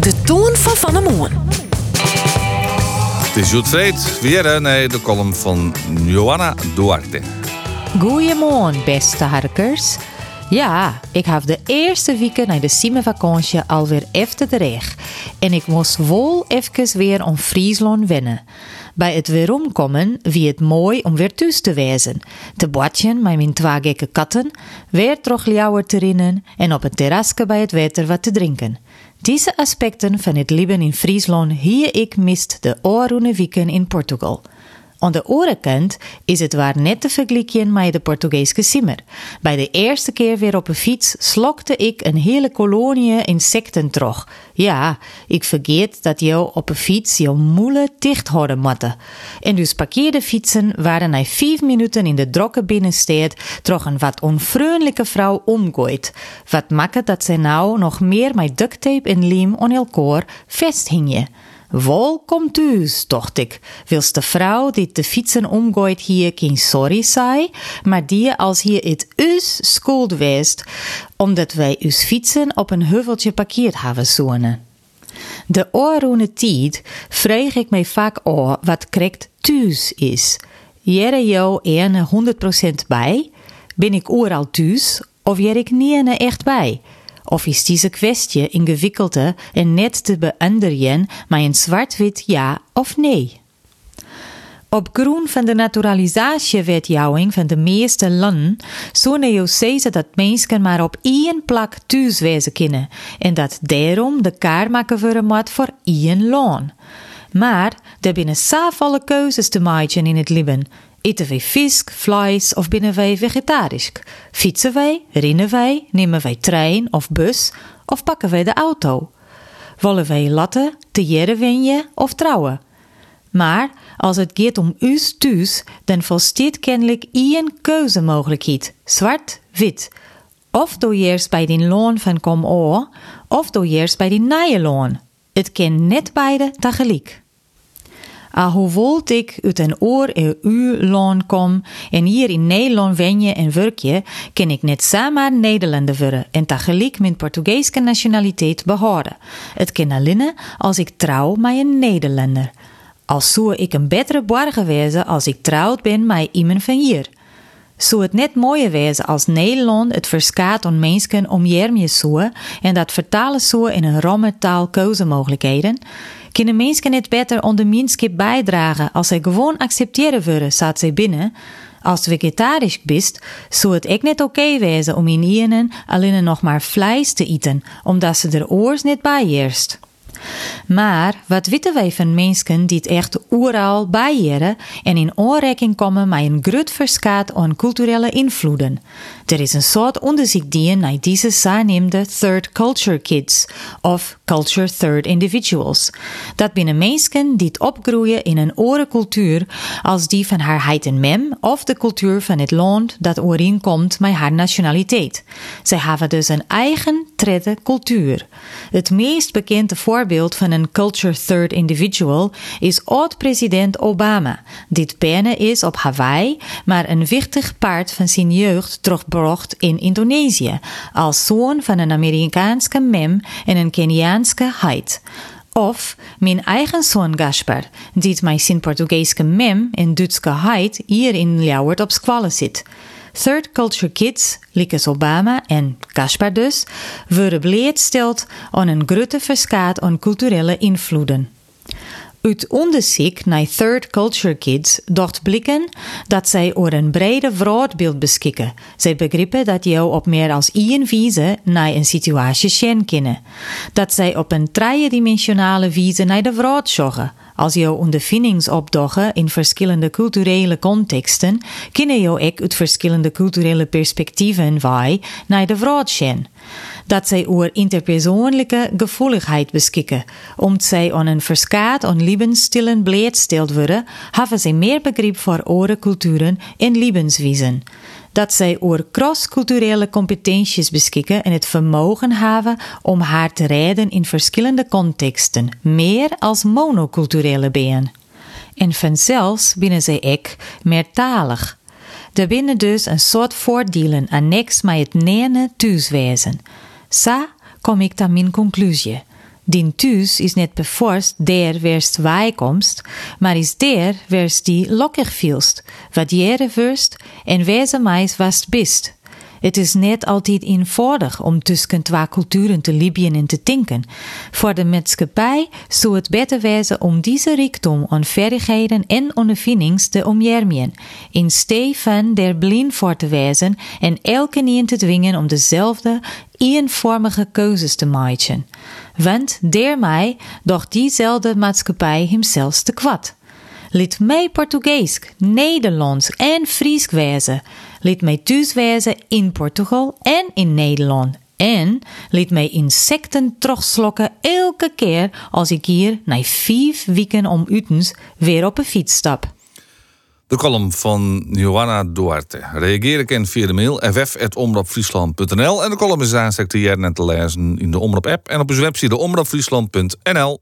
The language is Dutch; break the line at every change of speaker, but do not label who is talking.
De toon van Van der Moon.
Het is weer naar de column van Johanna Duarte.
Goedemorgen, beste harkers. Ja, ik heb de eerste weken na de zomervakantie alweer even terecht. En ik moest wel even weer om Friesland wennen. Bij het weeromkomen wie het mooi om weer thuis te wezen. Te badjen met mijn twee gekke katten, weer terug ljouwer te rinnen en op een terrasje bij het water wat te drinken. Deze aspecten van het leven in Friesland hier ik mist de oorroene weken in Portugal. Aan de andere kant is het waar net te vergelijken met de Portugese simmer. Bij de eerste keer weer op een fiets slokte ik een hele kolonie insecten terug. Ja, ik vergeet dat jou op een fiets je moele dicht houden moeten. En dus parkeerde fietsen waren na vijf minuten in de drokke binnenstad toch een wat onvriendelijke vrouw omgooid. Wat maakt dat zij nou nog meer met duct tape en lijm aan elkaar vesthingen. Welkom thuis, dacht ik. Wils de vrouw die de fietsen omgooit hier geen sorry zei, maar die als hier het us schuld weest, omdat wij us fietsen op een heuveltje parkeerd hebben zonen. De oorroene tijd vreeg ik mij vaak af wat correct thuis is. Jere jou ene 100% bij? Ben ik ooral thuis of jer ik niet echt bij? Of is deze kwestie ingewikkelde en net te beantwoorden met een zwart-wit ja of nee? Op grond van de naturalisatiewetjouwing van de meeste landen zouden je zeggen dat mensen maar op één plek thuis wezen kunnen en dat daarom de kaart maken voor moet voor één loon. Maar er binnen zoveel keuzes te maken in het leven. Eten wij vis, vlees of binnen wij vegetarisch? Fietsen wij, rennen wij, nemen wij trein of bus of pakken wij de auto? Wollen wij latten, te jere of trouwen? Maar als het gaat om us thuis, dan volstaat kennelijk één keuzemogelijkheid: zwart-wit. Of doe je eerst bij die loon van kom oor, of doe je eerst bij die nije loon. Het kan net beide tegelijk. Al hoewel ik uit een oor en uw loon kom en hier in Nederland wenje en werkje, kan ik net samen Nederlander worden en tegelijk mijn Portugese nationaliteit behouden. Het kan alleen als ik trouw met een Nederlander. Als zou ik een betere borger wezen als ik trouwd ben met iemand van hier. Zou het net mooier wezen als Nederland het verskaat aan mensen om jermje zo en dat vertalen zo in een romme taal keuzemogelijkheden? Kunnen mensen net beter onder minskip bijdragen als zij gewoon accepteren worden, staat zij binnen? Als vegetarisch bist, zou het ook net oké wezen om in ienen alleen nog maar vlees te eten, omdat ze er oors niet bij eerst. Maar wat weten wij van mensen die het echt overal bijjeren en in aanraking komen met een groot verskaat aan culturele invloeden? Er is een soort onderzoek die naar deze zogenaamde third culture kids of culture third individuals. Dat binnen mensen die opgroeien in een andere cultuur als die van haar heid en mem of de cultuur van het land dat overeenkomt met haar nationaliteit. Zij hebben dus een eigen trede cultuur. Het meest bekende voorbeeld van een culture third individual is oud-president Obama, die is op Hawaii, maar een wichtig paard van zijn jeugd in Indonesië, als zoon van een Amerikaanse mem en een Keniaanse heid. Of mijn eigen zoon Gaspar, die met zijn Portugese mem en Duitse heid hier in Ljouwert op squallen zit. Third Culture Kids, Likes Obama en Caspar dus, worden bleedsteld aan een grote verskaat aan culturele invloeden. Uit onderzoek naar Third Culture Kids docht blikken dat zij over een brede vraagbeeld beschikken. Zij begrippen dat jou op meer als één wijze naar een situatie zien kunnen. Dat zij op een driedimensionale wijze naar de vraag zorgen. Als je ondervindings opdoggen in verschillende culturele contexten, kunnen je ook uit verschillende culturele perspectieven wij naar de vraag. Dat zij over interpersoonlijke gevoeligheid beschikken. Omdat zij aan een verskaat aan levensstilen bleedsteld worden, hebben zij meer begrip voor andere culturen en levenswijzen dat zij over cross-culturele competenties beschikken en het vermogen hebben om haar te rijden in verschillende contexten, meer als monoculturele beën. En vanzelfs binnen zij ook meertalig. Er binnen dus een soort voordelen annex met het nene thuiswezen. Sa kom ik tot mijn conclusie. Dien thuis is net bevorst der werst wijkomst, maar is der werst die lokkig vielst, wat jere wurst en wezen meis wast bist. Het is net altijd eenvoudig om tussen twee culturen te libyen en te tinken. Voor de maatschappij zou het beter wezen om deze rijkdom aan vaardigheden en ondervindings te omjermien, in steeds van der blind voor te wezen en elke niet te dwingen om dezelfde eenvormige keuzes te maken. Want daarmee doch diezelfde maatschappij hemzelfs te kwad. Liet mij Portugees, Nederlands en Fries wezen. Liet mij thuis wezen in Portugal en in Nederland. En liet mij insecten terugslokken elke keer als ik hier na vijf weken om utens weer op een fiets stap.
De column van Johanna Duarte. Reageer ik in via de mail ff.omroepfriesland.nl en de column is aanstek te en te lezen in de Omroep app en op onze website omroepfriesland.nl.